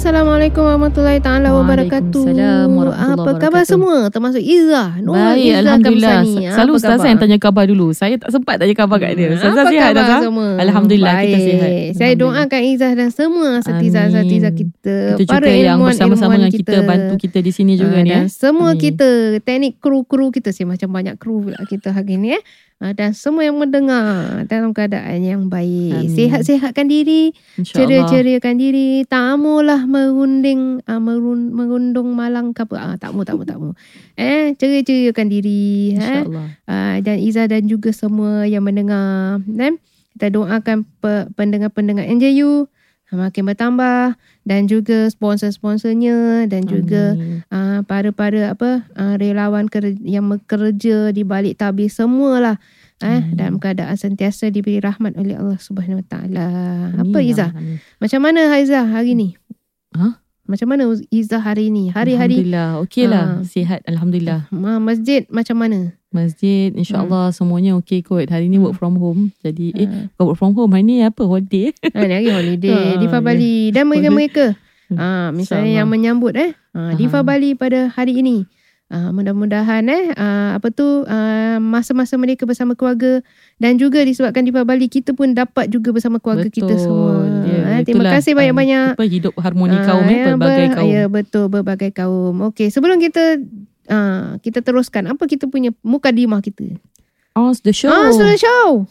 Assalamualaikum warahmatullahi taala wabarakatuh. Waalaikumsalam Apa khabar semua? Termasuk Izzah. Nur Baik, Izzah Alhamdulillah. Kamsani. Selalu Apa Ustazah khabar? yang tanya khabar dulu. Saya tak sempat tanya khabar kat dia. Hmm, Ustazah apa sihat semua? Alhamdulillah Baik. kita sihat. Saya doakan Izzah dan semua setiza-setiza Amin. kita. Kita para juga yang ilmuwan- bersama-sama dengan kita, bantu kita di sini juga Ah, ni. dan Eh. semua Amin. kita teknik kru-kru kita sih macam banyak kru pula kita hari ni eh. Ah, Dan semua yang mendengar dalam keadaan yang baik. Amin. Sihat-sihatkan diri. Ceria-ceriakan diri Tamulah merunding uh, merun, Merundung malang ke apa ah, Takmu takmu takmu Eh ceria-ceriakan diri eh? InsyaAllah. uh, Dan Iza dan juga semua yang mendengar eh? Kita doakan pe, pendengar-pendengar NJU Makin bertambah Dan juga sponsor-sponsornya Dan juga uh, para-para apa uh, relawan ker- yang bekerja di balik tabir semualah eh Amin. dalam keadaan sentiasa diberi rahmat oleh Allah Subhanahu Wa Taala. Apa amin. Macam mana Haizah hari ni? Ha? Macam mana Izzah hari ni? Hari-hari Alhamdulillah. Okey lah. Ah. Sihat. Alhamdulillah. ma- masjid macam mana? Masjid insyaAllah semuanya okey kot. Hari ni Hmm. work from home. Jadi eh Eh, bukan work from home. Hari ni apa? Holiday. ha, ni hari holiday Ah, di Bali dan mereka-mereka Hmm. ah misalnya InsyaAllah. yang menyambut eh ah, di Aha. Bali pada hari ini. Ah, mudah-mudahan eh ah, apa tu ah, masa-masa mereka bersama keluarga dan juga disebabkan di Bali kita pun dapat juga bersama keluarga kita Betul. semua. Ya, eh, terima kasih banyak-banyak. Apa hidup harmoni Ah, kaum eh. ya, Pelbagai ber- kaum. Ya betul berbagai kaum. Okey, sebelum kita uh, kita teruskan apa kita punya mukadimah kita. Oh, the show. Ah, sudah show.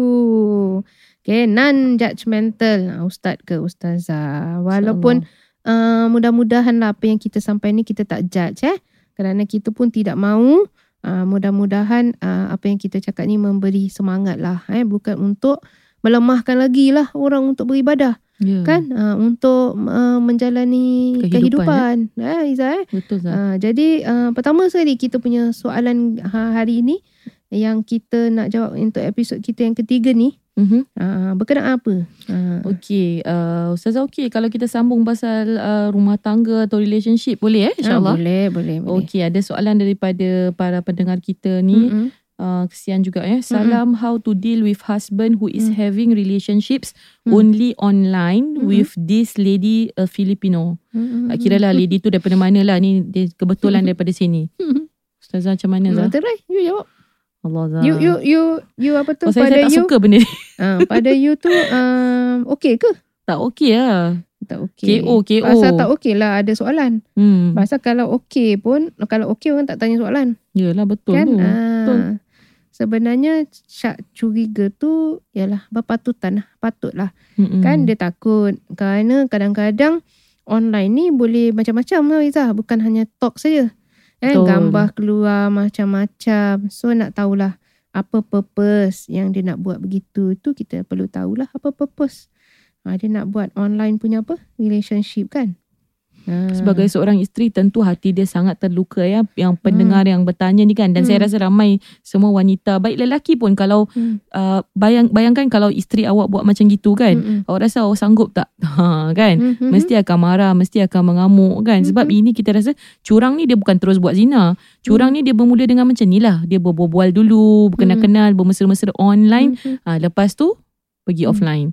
Okay, non-judgmental ah, Ustaz ke Ustazah. Walaupun uh, mudah-mudahan lah apa yang kita sampai ni kita tak judge eh. Kerana kita pun tidak mahu uh, mudah-mudahan uh, apa yang kita cakap ni memberi semangat lah. Eh. Bukan untuk melemahkan lagi lah orang untuk beribadah. Ya. kan uh, untuk uh, menjalani kehidupan, Kehidupan, eh Iza eh Betul Zah. uh, jadi uh, pertama sekali kita punya soalan ha- hari ini yang kita nak jawab untuk episod kita yang ketiga ni Mhm. uh, berkenaan apa uh, Okey, uh, Ustazah okey kalau kita sambung pasal uh, rumah tangga atau relationship boleh eh ah, insyaAllah. boleh boleh boleh Okey, ada soalan daripada para pendengar kita ni. Mm-mm. Uh, kesian juga eh. Salam how to deal with husband who is Mm. having relationships Mm. only online Mm-mm. with this lady a Filipino. Mm-mm. Tak kira lah lady tu daripada mana lah ni dia kebetulan daripada sini. Ustazah macam mana Zah? Terai, you jawab. Allah Zah. You you you you apa tu Oh, pada saya tak you? suka benda ni. Uh, pada you tu um, okey ke? tak okey lah. Tak okey. KO, KO. Pasal tak okey lah ada soalan. Hmm. Pasal kalau okey pun kalau okey orang tak tanya soalan. Yalah betul kan tu. ah, sebenarnya syak curiga tu ialah berpatutan lah patutlah Mm-mm. kan dia takut kerana kadang-kadang online ni boleh macam-macam lah Izzah bukan hanya talk saja eh Betul. gambar keluar macam-macam. So nak tahulah apa purpose yang dia nak buat begitu. Tu kita perlu tahulah apa purpose. Ha, dia nak buat online punya apa? Relationship kan ha. Sebagai seorang isteri tentu hati dia sangat terluka ya yang pendengar yang bertanya ni kan dan Hmm. saya rasa ramai semua wanita baik lelaki pun kalau Hmm. uh, bayang bayangkan kalau isteri awak buat macam gitu kan Mm-mm. awak rasa awak sanggup tak ha kan Mhm. mesti akan marah mesti akan mengamuk kan sebab Mhm. ini kita rasa curang ni dia bukan terus buat zina curang ni dia bermula dengan macam ni lah dia berbual dulu berkenal-kenal bermesra-mesra online Mhm. ha, lepas tu pergi Hmm. offline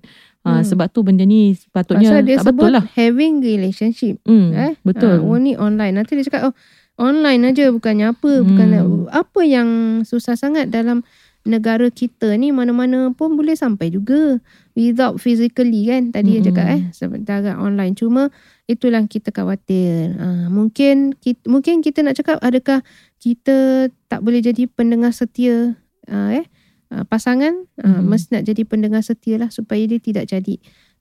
Hmm. ha, sebab tu benda ni sepatutnya Pasal dia tak sebut betul lah. having relationship hmm, eh? Betul. ha, ni online. Nanti dia cakap oh online aja bukannya apa Hmm. bukan apa yang susah sangat dalam negara kita ni mana-mana pun boleh sampai juga without physically kan? Tadi mm-hmm. cakap eh sementara online. Cuma itulah kita khawatir. Uh, mungkin kita, mungkin kita nak cakap adakah kita tak boleh jadi pendengar setia uh, eh uh, pasangan uh, mm-hmm. mesti nak jadi pendengar setia lah supaya dia tidak jadi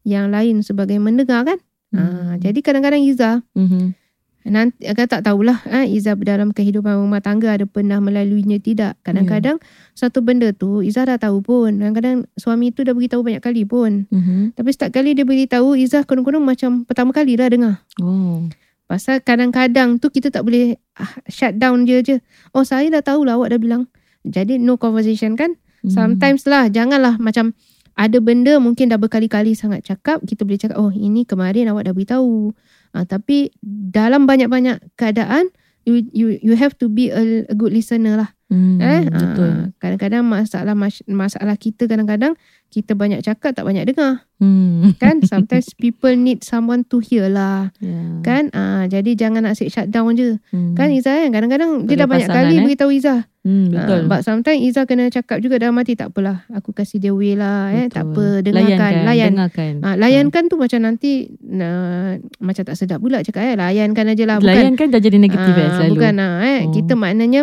yang lain sebagai mendengar kan mm-hmm. uh, jadi kadang-kadang Iza mm-hmm nanti agak tak tahulah eh, Izzah dalam kehidupan rumah tangga ada pernah melaluinya tidak. Kadang-kadang yeah. satu benda tu Izzah dah tahu pun. Kadang-kadang suami tu dah beritahu banyak kali pun. Mm-hmm. Tapi setiap kali dia beritahu Izzah kadang-kadang macam pertama kali dah dengar. Oh. Pasal kadang-kadang tu kita tak boleh ah, shut down dia je. Oh saya dah tahulah awak dah bilang. Jadi no conversation kan. Mm. Sometimes lah janganlah macam ada benda mungkin dah berkali-kali sangat cakap. Kita boleh cakap oh ini kemarin awak dah beritahu. Uh, tapi dalam banyak-banyak keadaan you you you have to be a, a good listener lah. Hmm, eh betul. Uh, kadang-kadang masalah masalah kita kadang-kadang kita banyak cakap tak banyak dengar. Hmm. Kan sometimes people need someone to hear lah. Yeah. Kan uh, jadi jangan nak sit shut down je. Hmm. Kan Iza kan kadang-kadang dia dah banyak kali eh? beritahu Iza. Hmm, betul. Uh, but sometimes Iza kena cakap juga dalam hati tak apalah. Aku kasih dia way lah. Eh. Tak apa. Dengarkan. Layankan. Layan. Dengarkan. Uh, layankan uh. tu macam nanti uh, macam tak sedap pula cakap. Eh. Layankan aja lah. Bukan, layankan dah jadi negatif uh, eh, selalu. Bukan. Uh, eh. Oh. Kita maknanya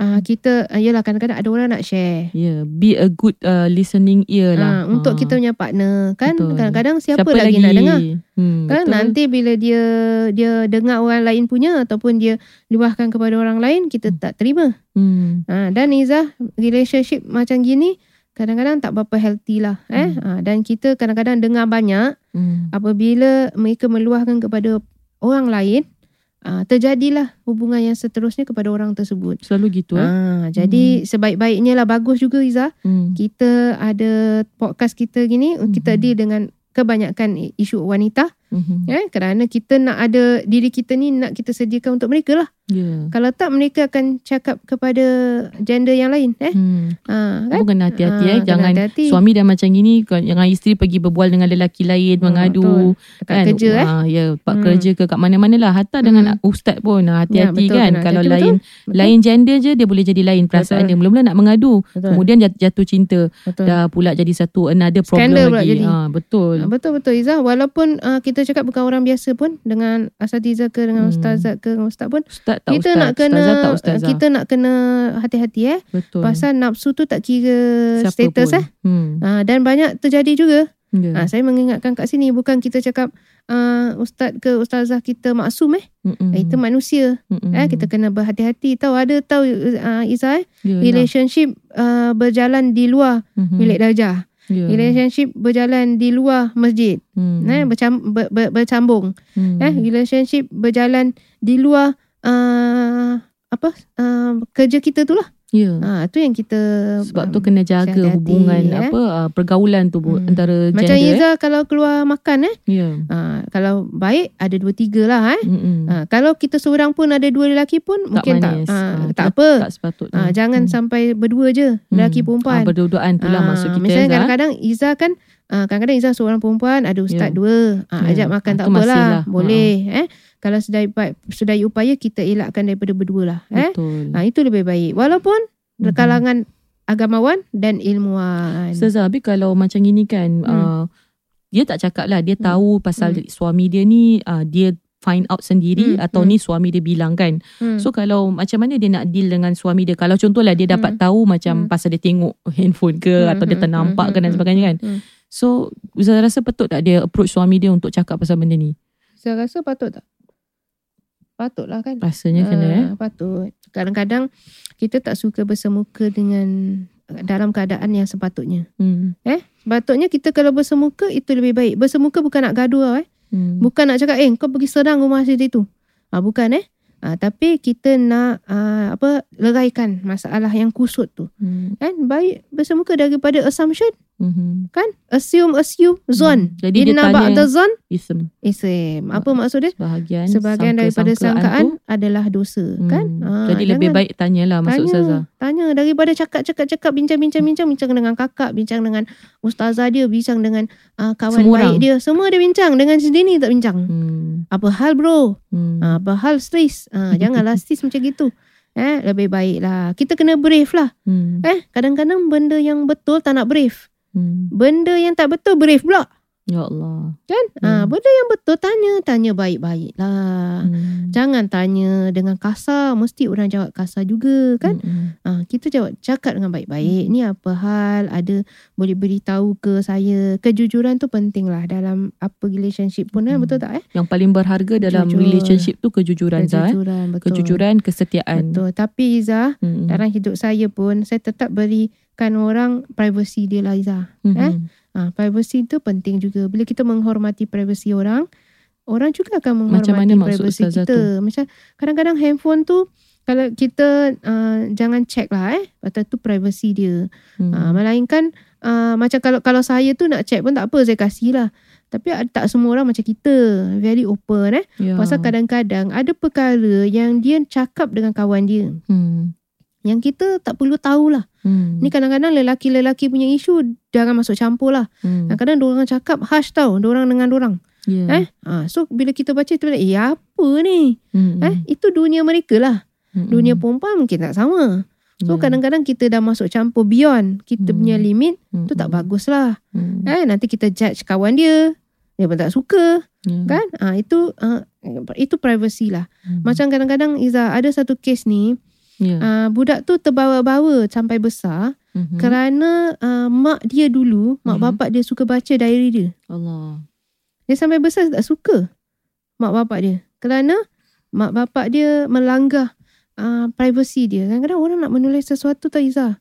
uh, kita uh, yalah kadang-kadang ada orang nak share. Yeah, be a good uh, listening ear lah. Uh, untuk uh. kita punya partner kan betul. kadang-kadang siapa, siapa lagi, lagi nak dengar? Hmm, kan betul. nanti bila dia dia dengar orang lain punya ataupun dia luahkan kepada orang lain kita hmm. tak terima. Hmm. Uh, dan Izzah relationship macam gini kadang-kadang tak berapa healthy lah eh hmm. uh, dan kita kadang-kadang dengar banyak hmm. apabila mereka meluahkan kepada orang lain uh, terjadilah hubungan yang seterusnya kepada orang tersebut. Selalu gitu eh. Uh, jadi hmm. sebaik-baiknya lah bagus juga Iza. Hmm. Kita ada podcast kita gini hmm. kita deal dengan kebanyakan isu wanita. Mm-hmm. Eh, kerana kita nak ada diri kita ni nak kita sediakan untuk mereka lah. Yeah. Kalau tak mereka akan cakap kepada gender yang lain. Eh? Hmm. Ha, kan? Bukan hati-hati. Ha, eh. Jangan hati-hati. suami dah macam gini. Jangan isteri pergi berbual dengan lelaki lain. Ha, mengadu. Kan? kerja. Eh? Ha, ya, pak hmm. kerja ke kat mana-mana lah. Hatta hmm. dengan ustaz pun. Hati-hati ya, betul, kan. Kalau hati-hati, lain betul. lain gender je dia boleh jadi lain perasaan betul. dia. Mula-mula nak mengadu. Betul. Kemudian jatuh cinta. Betul. Dah pula jadi satu another problem Skandal lagi. Jadi. Ha, betul. Betul-betul Izzah. Walaupun uh, kita cakap bukan orang biasa pun dengan asatiza ke dengan hmm. ustazat ke dengan ustaz pun ustaz tak kita ustaz, nak kena tak ustazah. kita nak kena hati-hati eh Betul. pasal nafsu tu tak kira Siapa status pun. eh hmm. uh, dan banyak terjadi juga yeah. uh, saya mengingatkan kat sini bukan kita cakap uh, ustaz ke ustazah kita maksum eh Mm-mm. itu manusia Mm-mm. eh kita kena berhati-hati tahu ada tahu uh, Isa eh yeah, relationship uh, berjalan di luar mm-hmm. bilik darjah yeah. relationship berjalan di luar masjid hmm. eh bercam, ber, ber, bercambung hmm. eh relationship berjalan di luar uh, apa uh, kerja kita tu lah Ya. Ha, tu yang kita sebab tu kena jaga hati-hati, hubungan eh? apa uh, pergaulan tu hmm. antara Macam gender. Macam Iza eh? kalau keluar makan eh. Ya. Ha, kalau baik ada dua tiga lah eh. Ha, kalau kita seorang pun ada dua lelaki pun tak mungkin manis. tak ha, ha, tak apa. Tak sepatutnya. Ha, jangan hmm. sampai berdua je lelaki hmm. perempuan. Ha, berdua-duaan tu lah ha, maksud kita. Misalnya kadang-kadang Iza kan Uh, kadang-kadang Izzah seorang perempuan Ada ustaz yeah. dua uh, yeah. Ajak makan uh, tak apalah lah. Boleh uh. eh kalau sedaya, sedaya upaya kita elakkan daripada berdua lah. Eh? Betul. Ha, itu lebih baik. Walaupun mm-hmm. kalangan agamawan dan ilmuwan. Ustazah, tapi kalau macam ini kan, hmm. uh, dia tak cakap lah. Dia hmm. tahu pasal hmm. suami dia ni, uh, dia find out sendiri hmm. atau hmm. ni suami dia bilang kan. Hmm. So kalau macam mana dia nak deal dengan suami dia. Kalau contohlah dia dapat hmm. tahu macam hmm. pasal dia tengok handphone ke hmm. atau dia hmm. ternampak hmm. ke dan hmm. sebagainya kan. Hmm. So Ustazah rasa patut tak dia approach suami dia untuk cakap pasal benda ni? Saya rasa patut tak? Patutlah kan. Rasanya uh, kena eh. Patut. Kadang-kadang kita tak suka bersemuka dengan dalam keadaan yang sepatutnya. Hmm. Eh, sepatutnya kita kalau bersemuka itu lebih baik. Bersemuka bukan nak gaduh eh. Hmm. Bukan nak cakap eh kau pergi serang rumah si itu. Ah bukan eh. Ah, tapi kita nak ah, apa leraikan masalah yang kusut tu. Hmm. Kan baik bersemuka daripada assumption Mm-hmm. Kan? Assume, assume, zon. Mm. Jadi Inna dia tanya zon, ism. Ism. Apa maksud dia? Sebahagian, Sebahagian daripada sangkaan tu, adalah dosa. Mm. Kan? Ha, Jadi jangan, lebih baik tanyalah maksud tanya, Ustazah. Tanya. Daripada cakap-cakap-cakap, bincang-bincang-bincang, bincang dengan kakak, bincang dengan ustazah dia, bincang dengan uh, kawan Semua baik orang. dia. Semua dia bincang. Dengan sendiri tak bincang. Mm. Apa hal bro? Mm. apa hal stres? Uh, janganlah stres macam gitu. Eh, lebih baik lah. Kita kena brave lah. Hmm. Eh, kadang-kadang benda yang betul tak nak brave. Hmm. Benda yang tak betul brave pula. Ya Allah. Kan? Hmm. Ha, benda yang betul tanya, tanya baik-baik lah. Hmm. Jangan tanya dengan kasar. Mesti orang jawab kasar juga kan? Hmm. Ha, kita jawab cakap dengan baik-baik. Ni apa hal? Ada boleh beritahu ke saya? Kejujuran tu penting lah dalam apa relationship pun kan? Hmm. Betul tak eh? Yang paling berharga dalam Jujur. relationship tu kejujuran Zah. Eh? Kejujuran, betul. Kejujuran, kesetiaan. Betul. Tapi Izzah, Hmm. dalam hidup saya pun saya tetap berikan orang privacy dia lah Izzah. Hmm. Eh? Ha, privacy tu penting juga. Bila kita menghormati privacy orang, orang juga akan menghormati Macam mana maksud privacy kita. Macam kadang-kadang handphone tu kalau kita uh, jangan check lah eh. Pasal tu privacy dia. Hmm. Ha, melainkan uh, macam kalau kalau saya tu nak check pun tak apa saya kasih lah. Tapi tak semua orang macam kita. Very open eh. Ya. Pasal kadang-kadang ada perkara yang dia cakap dengan kawan dia. Hmm. Yang kita tak perlu tahulah. Hmm. Ni kadang-kadang lelaki-lelaki punya isu jangan masuk campur lah. Hmm. Kadang-kadang diorang cakap harsh tau. Diorang dengan diorang. Ya. Eh? Ha, so bila kita baca kita bilang, eh apa ni? Hmm. Eh? Itu dunia mereka lah. Hmm. Dunia perempuan mungkin tak sama. So Ya. kadang-kadang kita dah masuk campur beyond kita Hmm. punya limit. Hmm. Tu tak bagus lah. Hmm. Eh? Nanti kita judge kawan dia. Dia pun tak suka. Ya. Kan? Ha, itu uh, itu privacy lah. Hmm. Macam kadang-kadang Iza ada satu kes ni. Ya. Uh, budak tu terbawa-bawa sampai besar. Mhm. Kerana uh, mak dia dulu, mak Mhm. bapak dia suka baca diary dia. Allah. Dia sampai besar tak suka mak bapak dia. Kerana mak bapak dia melanggar uh, privacy dia. Kadang-kadang orang nak menulis sesuatu tau Izzah.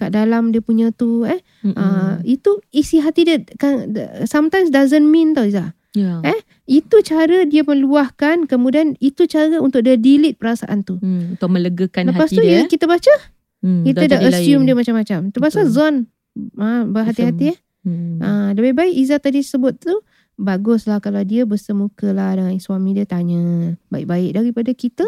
Kat dalam dia punya tu eh. Mm-mm. Uh, itu isi hati dia kan, sometimes doesn't mean tau Izzah. Ya. eh? Itu cara dia meluahkan kemudian itu cara untuk dia delete perasaan tu. Hmm. Untuk melegakan Lepas hati tu dia. ya, kita baca, Hmm. kita dah jadi assume lain. dia macam-macam. Tu pasal zon. Ha, berhati-hati eh. Hmm. Ha, lebih baik Izzah tadi sebut tu baguslah kalau dia bersemuka lah dengan suami dia tanya baik-baik daripada kita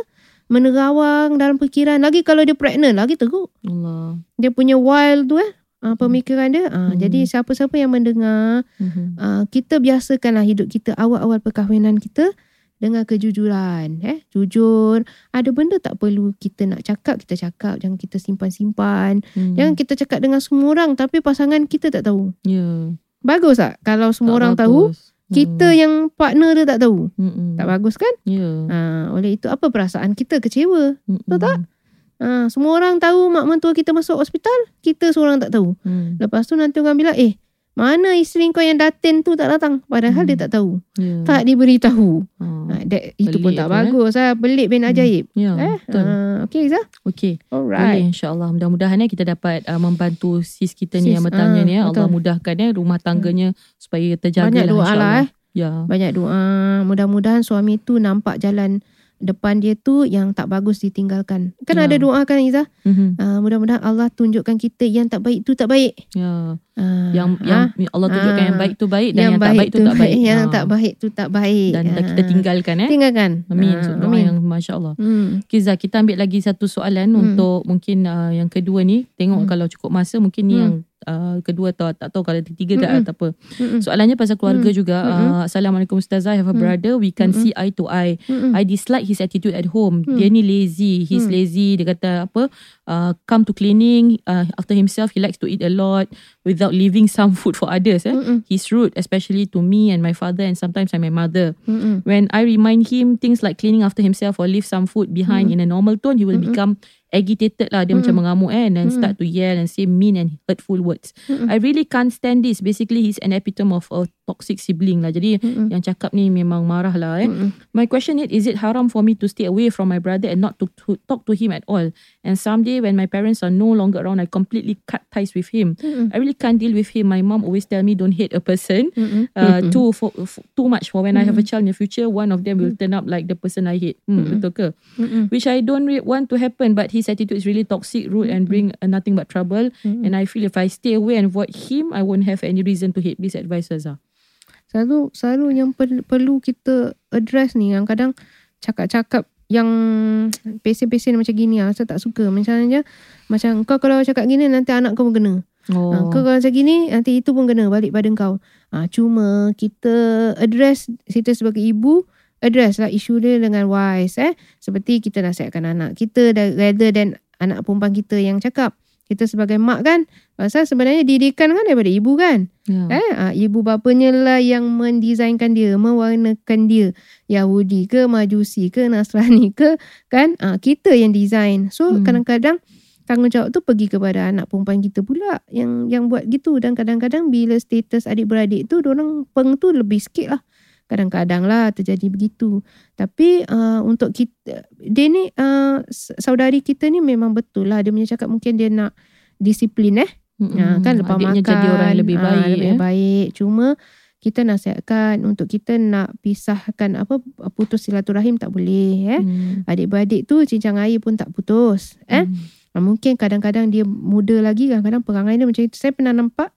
menerawang dalam fikiran lagi kalau dia pregnant lagi teruk Allah. dia punya wild tu eh ha, pemikiran dia ha, Hmm. jadi siapa-siapa yang mendengar Mhm. ha, kita biasakanlah hidup kita awal-awal perkahwinan kita dengan kejujuran eh jujur ada benda tak perlu kita nak cakap kita cakap jangan kita simpan-simpan Hmm. jangan kita cakap dengan semua orang tapi pasangan kita tak tahu Ya. bagus tak kalau semua Tak orang tahu bagus. kita Hmm. yang partner dia tak tahu. Mm-mm. Tak bagus kan? Ya. Ha, oleh itu apa perasaan kita kecewa. Mm-mm. Betul tak? Ha, semua orang tahu mak mentua kita masuk hospital, kita seorang tak tahu. Hmm. Lepas tu nanti orang bilang, "Eh, mana isteri kau yang datin tu tak datang?" Padahal Hmm. dia tak tahu. Ya. Tak diberitahu. Ha. Ha, that, itu pun tak tu, eh? bagus lah. Pelik bin Hmm. ajaib. Ya. Eh, Betul. ha, okay Izzah? Boleh Alright. insyaAllah Mudah-mudahan eh, kita dapat uh, Membantu sis kita ni Sis, Yang bertanya ah, ni eh. Allah mudahkan eh, Rumah tangganya Supaya terjaga Banyak lah doa insyaAllah lah eh. Ya Banyak doa. Mudah-mudahan suami tu nampak jalan depan dia tu yang tak bagus ditinggalkan. Kan Ya. ada doa kan Izzah? Mhm. Uh, mudah-mudahan Allah tunjukkan kita yang tak baik tu tak baik. Ya Uh, yang yang Allah tunjukkan yang baik tu baik dan yang, tak baik tu tak baik. Yang Ha. tak baik tu tak baik. dan Ah. kita tinggalkan eh. Tinggalkan. Amin. Ah, So, doa amin. yang masya-Allah. Hmm. Okay Zah, kita ambil lagi satu soalan Hmm. untuk mungkin uh, yang kedua ni. Tengok Hmm. kalau cukup masa mungkin ni Hmm. yang uh, kedua atau tak tahu kalau ketiga tak tak apa. Mm-mm. Soalannya pasal keluarga Hmm. juga. Uh, Assalamualaikum Ustazah, I have a brother. We can Mm-mm. see eye to eye. Mm-mm. I dislike his attitude at home. Hmm. Dia ni lazy. He's Hmm. lazy. Dia kata apa? Uh, come to cleaning. Uh, after himself, he likes to eat a lot without leaving some food for others. Eh? He's rude, especially to me and my father and sometimes and my mother. Mm-mm. When I remind him things like cleaning after himself or leave some food behind Hmm. in a normal tone, he will Mm-mm. become agitated lah. Dia Mm-mm. macam mengamuk eh, and Mm-mm. start to yell and say mean and hurtful words. Mm-mm. I really can't stand this. Basically, he's an epitome of a toxic sibling lah. Jadi Mm-mm. yang cakap ni memang marah lah eh. Mm-mm. My question is, is it haram for me to stay away from my brother and not to, to talk to him at all? And someday when my parents are no longer around, I completely cut ties with him. Mm-mm. I really can't deal with him. My mom always tell me don't hate a person. Uh, too for, f- too much for when I have a Mm. child in the future, one of them will turn up like the person I hate. Mm-mm. betul ke? Mm-mm. Which I don't want to happen, but his attitude is really toxic, rude, and bring uh, nothing but trouble. Mm-mm. And I feel if I stay away and avoid him, I won't have any reason to hate. Please advise us. ah. Selalu selalu yang per, perlu kita address ni yang kadang cakap-cakap yang pesen-pesen macam gini ah saya tak suka misalnya macam kau kalau cakap gini nanti anak kau pun kena Oh, Ha, kau kalau macam gini nanti itu pun kena balik pada kau. Ha, cuma kita address kita sebagai ibu address lah isu dia dengan wise eh. Seperti kita nasihatkan anak kita dah- rather than anak perempuan kita yang cakap. Kita sebagai mak kan, pasal sebenarnya didikan kan daripada ibu kan. Ya. Eh, ah, ibu bapanya lah yang mendesainkan dia, mewarnakan dia. Yahudi ke, Majusi ke, Nasrani ke, kan? Ah, kita yang design. So Hmm. kadang-kadang tanggungjawab tu pergi kepada anak perempuan kita pula yang yang buat gitu dan kadang-kadang bila status adik-beradik tu orang peng tu lebih sikit lah. Kadang-kadang lah terjadi begitu. Tapi uh, untuk kita, dia ni uh, saudari kita ni memang betul lah. Dia punya cakap mungkin dia nak disiplin eh. Mm-mm. Ha, kan lepas Adiknya makan jadi orang lebih ah, baik. lebih eh. baik cuma kita nasihatkan untuk kita nak pisahkan apa putus silaturahim tak boleh eh Hmm. adik-beradik tu cincang air pun tak putus eh Hmm. Ah, mungkin kadang-kadang dia muda lagi kadang-kadang perangai dia macam itu saya pernah nampak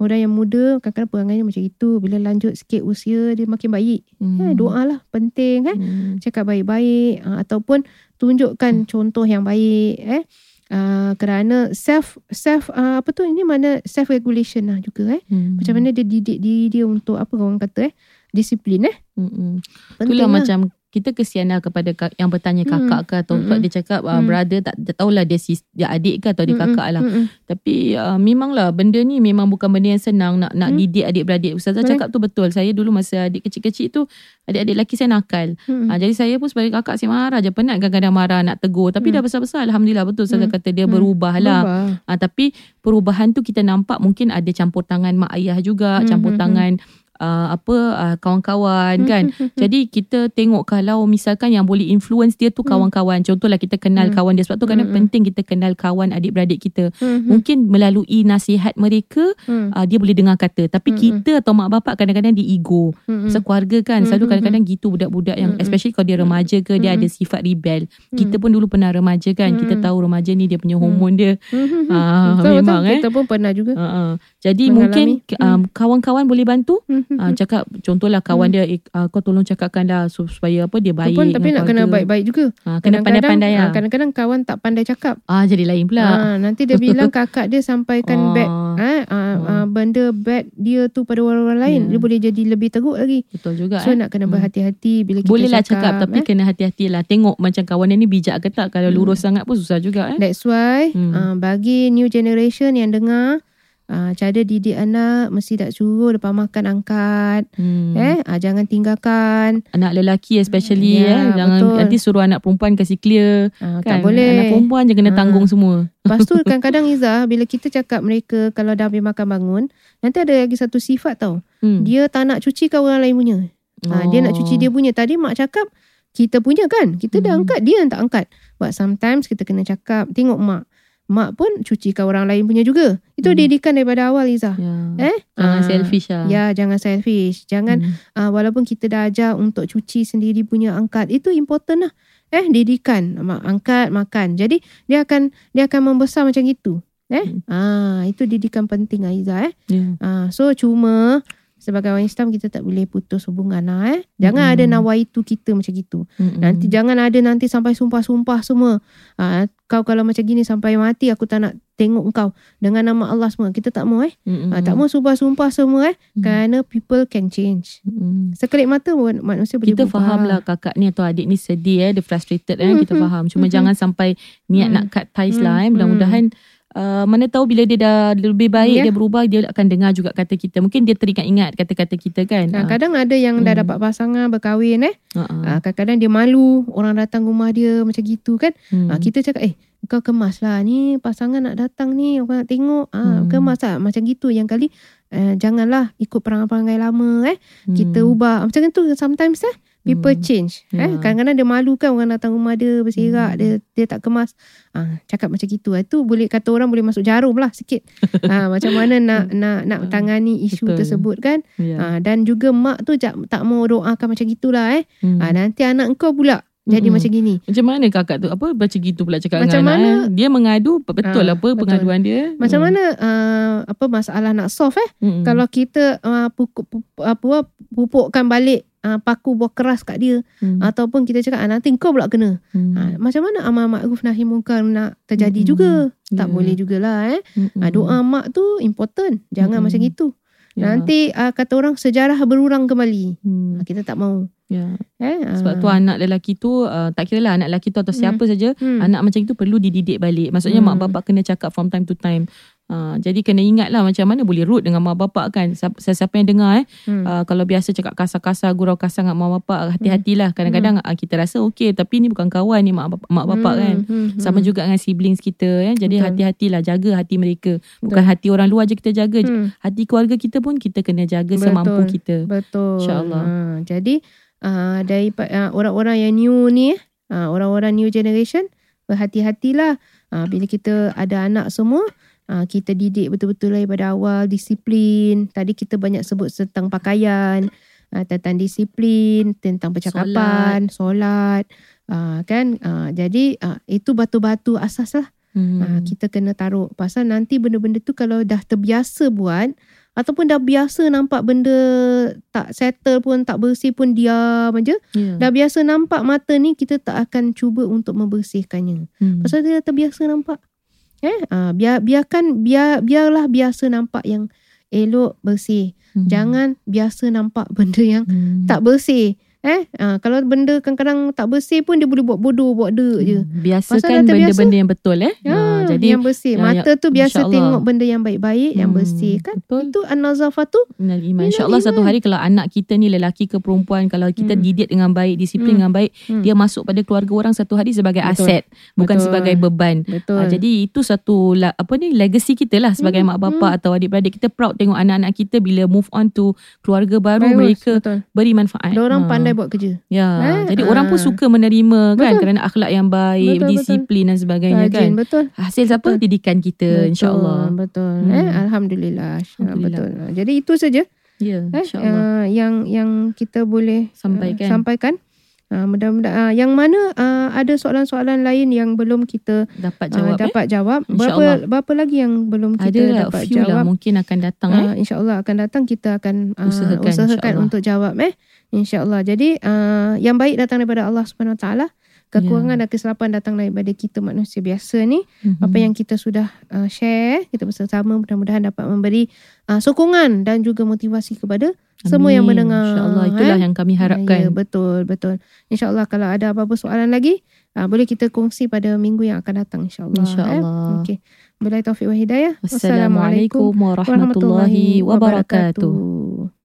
orang yang muda kadang-kadang perangai dia macam itu bila lanjut sikit usia dia makin baik Hmm. eh doa lah penting eh Hmm. cakap baik-baik uh, ataupun tunjukkan contoh yang baik eh uh, kerana self self uh, apa tu ini mana self regulation lah juga eh Hmm. macam mana dia didik diri dia untuk apa orang kata eh disiplin eh Mm-mm. penting Itulah lah. macam kita kesian lah kepada kak- yang bertanya Hmm. kakak ke atau Mm-mm. dia cakap uh, Hmm. brother tak, tak tahulah dia sis, dia adik ke atau dia Mm-mm, kakak lah. mm-mm. Tapi uh, memanglah benda ni memang bukan benda yang senang nak nak Hmm. didik adik-beradik. Ustazah Betul. cakap tu betul. Saya dulu masa adik kecil-kecil tu adik-adik lelaki saya nakal. Mm-mm. Ha, jadi saya pun sebagai kakak saya marah je. Penat kadang-kadang marah nak tegur. Tapi Hmm. dah besar-besar Alhamdulillah betul Ustazah Hmm. kata dia Hmm. berubah lah. Berubah. Ha, tapi perubahan tu kita nampak mungkin ada campur tangan mak ayah juga. Hmm, Campur hmm, tangan uh, apa uh, kawan-kawan kan. Hmm, Jadi kita tengok kalau misalkan yang boleh influence dia tu Hmm. kawan-kawan. Contohlah kita kenal Hmm. kawan dia. Sebab tu kadang Hmm, hmm. penting kita kenal kawan adik-beradik kita. Mungkin melalui nasihat mereka uh, dia boleh dengar kata. Tapi Hmm, kita atau mak bapak kadang-kadang di ego. Pasal keluarga kan selalu Hmm, kadang-kadang gitu budak-budak yang Hmm, especially kalau dia remaja ke dia Hmm. ada sifat rebel. Kita pun dulu pernah remaja kan. Kita Hmm. tahu remaja ni dia punya hormon dia. Betul, memang, betul. eh. kita pun pernah juga Uh, uh. Jadi Mengalami. mungkin um, kawan-kawan boleh bantu. Mm-mm. Uh, cakap contohlah kawan dia eh, uh, kau tolong cakapkanlah su- supaya apa dia baik. Pun tapi nak kena baik-baik juga. Ah, kena pandai-pandai lah. Kadang-kadang kawan tak pandai cakap. Ah jadi lain pula. Ah, nanti dia bilang kakak dia sampaikan Ah. bad ah, Ah. ah, benda bad dia tu pada orang-orang lain. Ya. Dia boleh jadi lebih teruk lagi. Betul juga So eh. nak kena Hmm. berhati-hati bila kita Boleh lah cakap. cakap, tapi eh. kena hati-hati lah. Tengok macam kawan dia ni bijak ke tak. Kalau Hmm. lurus sangat pun susah juga eh. That's why Hmm. ah, bagi new generation yang dengar ah, cara didik anak mesti tak suruh depan makan angkat. Hmm. Eh, ah, jangan tinggalkan. Anak lelaki especially Ya, eh. Jangan betul. nanti suruh anak perempuan kasih clear. Ah, Kan? Tak boleh. Anak perempuan je kena Ah. tanggung semua. Lepas tu kadang-kadang Izzah bila kita cakap mereka kalau dah habis makan bangun, nanti ada lagi satu sifat tau. Hmm. Dia tak nak cuci kan orang lain punya. Ha, dia nak cuci dia punya. Tadi mak cakap kita punya kan. Kita dah Hmm. angkat dia yang tak angkat. But sometimes kita kena cakap tengok mak. Mak pun cucikan orang lain punya juga. Itu Hmm. didikan daripada awal Izzah. Ya. Eh? Jangan Ah, selfish lah. Ya jangan selfish. Jangan Hmm. uh, walaupun kita dah ajar untuk cuci sendiri punya angkat. Itu important lah. Eh didikan mak angkat makan. Jadi dia akan dia akan membesar macam itu. Eh? Hmm. Ah itu didikan penting Aiza eh. Ya. Ah so cuma sebagai orang Islam kita tak boleh putus hubungan lah eh. Jangan Mm-mm. ada nawaitu kita macam gitu. Mm-mm. Nanti jangan ada nanti sampai sumpah-sumpah semua. Ah kau kalau macam gini sampai mati aku tak nak tengok kau dengan nama Allah semua. Kita tak mau eh. Mm-mm. Ah, tak mau sumpah-sumpah semua eh. Mm. Kerana people can change. Mm-mm. Sekelip mata pun manusia boleh Kita berubah. faham lah kakak ni atau adik ni sedih eh, dia frustrated eh, kita Mhm. faham. Cuma Mhm. jangan sampai niat Mhm. nak cut ties Mhm. lah eh. Mudah-mudahan uh, mana tahu bila dia dah lebih baik, Ya. dia berubah, dia akan dengar juga kata kita. Mungkin dia teringat-ingat kata-kata kita kan. Nah, Ah, kadang ada yang dah Hmm. dapat pasangan berkahwin eh. Ah, kadang-kadang dia malu orang datang rumah dia macam gitu kan. Hmm. Kita cakap eh kau kemas lah ni pasangan nak datang ni orang nak tengok. Ah, Hmm. kemas lah macam gitu yang kali eh, janganlah ikut perangai-perangai lama eh. Kita Hmm. ubah macam tu sometimes eh people Hmm. change eh. Ya. Kadang-kadang dia malu kan orang datang rumah dia berserak Hmm. dia dia tak kemas. Ah, cakap macam gitu. Itu boleh kata orang boleh masuk jarum lah sikit. ah, macam mana nak nak nak tangani isu Betul. tersebut kan. Ya. Ha, dan juga mak tu jak, tak mau doakan macam gitulah eh. Hmm. Ha, nanti anak kau pula jadi Mm-mm. macam gini. Macam mana kakak tu apa baca gitu pula cakap Macam dengan anak mana- eh? Dia mengadu betul Ah, apa betul. pengaduan dia? Macam Hmm. mana uh, apa masalah nak solve eh? Mm-mm. Kalau kita uh, pupuk, pupuk, apa pupukkan balik uh, paku buah keras kat dia Hmm. ataupun kita cakap ah, nanti kau pula kena. Hmm. Ha, macam mana amal makruf nahi munkar nak terjadi Mm-mm. juga? Tak Ya. boleh jugalah eh. Mm-mm. Ha, doa mak tu important. Jangan Mm-mm. macam itu. Ya. Nanti uh, kata orang sejarah berulang kembali. Hmm. Kita tak mau. Ya. Eh, uh, Sebab tu anak lelaki tu uh, tak kira lah anak lelaki tu atau siapa saja hmm. anak macam itu perlu dididik balik. Maksudnya Hmm. mak bapak kena cakap from time to time. Uh, jadi kena ingat lah macam mana boleh rude dengan mak bapak kan. Siapa, siapa yang dengar eh. Hmm. Uh, kalau biasa cakap kasar-kasar, gurau kasar dengan mak bapak, hati-hatilah. Kadang-kadang uh, kita rasa okey tapi ni bukan kawan ni mak, bap- mak bapak kan. Hmm, hmm, Sama juga dengan siblings kita ya. Jadi Betul. hati-hatilah jaga hati mereka. Bukan hati orang luar je kita jaga. Hmm. Hati keluarga kita pun kita kena jaga Betul. semampu kita. Betul. InsyaAllah. Ha, jadi uh, daripada uh, orang-orang yang new ni, uh, orang-orang new generation, berhati-hatilah. Uh, bila kita ada anak semua, uh, kita didik betul-betul daripada awal disiplin. Tadi kita banyak sebut tentang pakaian, uh, tentang disiplin, tentang percakapan, solat, uh, kan? Uh, jadi uh, itu batu-batu asas lah. Hmm. Ha, kita kena taruh. Pasal nanti benda-benda tu kalau dah terbiasa buat ataupun dah biasa nampak benda tak settle pun, tak bersih pun diam aja. Ya. Dah biasa nampak mata ni kita tak akan cuba untuk membersihkannya. Hmm. Pasal dia dah terbiasa nampak. Eh, ha, biar biarkan biar biarlah biasa nampak yang elok bersih. Hmm. Jangan biasa nampak benda yang Hmm. tak bersih. Eh, ha, kalau benda kadang-kadang tak bersih pun dia boleh buat bodoh, buat dek je. Hmm. Biasakan dah terbiasa. benda-benda yang betul eh. Ya, Ha, jadi yang bersih. ya, Mata ya, tu biasa insyaAllah. tengok benda yang baik-baik, yang Hmm, bersih kan. betul. Itu an-nazafah tu. Minal iman. InsyaAllah satu hari kalau anak kita ni lelaki ke perempuan, kalau kita Hmm. didik dengan baik, disiplin Hmm. dengan baik, Hmm. dia masuk pada keluarga orang satu hari sebagai Betul. aset, bukan Betul. sebagai beban. Betul. Ha, jadi itu satu apa ni legacy kita lah sebagai Hmm, mak bapak atau adik-beradik kita proud tengok anak-anak kita bila move on to keluarga baru Bagus, mereka betul. beri manfaat. Dia orang Ha. pandai buat kerja. Ya, Eh, jadi ah. orang pun suka menerima kan Betul. kerana akhlak yang baik, Betul, disiplin dan sebagainya kan. Rajin, betul. Hasil siapa? Betul. Didikan kita insya-Allah. Betul. Hmm. Eh, alhamdulillah. Alhamdulillah. Betul. Jadi itu saja Ya, eh, uh, yang yang kita boleh uh, Sampaikan. sampaikan. Uh, mudah-mudahan uh, yang mana uh, ada soalan-soalan lain yang belum kita Dapat uh, jawab eh. dapat jawab. InsyaAllah. Berapa berapa lagi yang belum kita Ada lah dapat few lah jawab? mungkin akan datang eh. Uh, InsyaAllah akan datang kita akan uh, Usahakan, usahakan, untuk jawab eh. InsyaAllah. Jadi uh, yang baik datang daripada Allah Subhanahu Wa Taala. Kekurangan dan kesilapan datang daripada kita manusia biasa ni. Mhm. Apa yang kita sudah uh, share, kita bersama mudah-mudahan dapat memberi uh, sokongan dan juga motivasi kepada semua yang Amin. mendengar. InsyaAllah itulah eh. yang kami Ya, harapkan. betul, betul. InsyaAllah kalau ada apa-apa soalan lagi, uh, boleh kita kongsi pada minggu yang akan datang insyaAllah. InsyaAllah. Eh. Okey. Bila taufiq wa hidayah. Wassalamualaikum warahmatullahi wabarakatuh.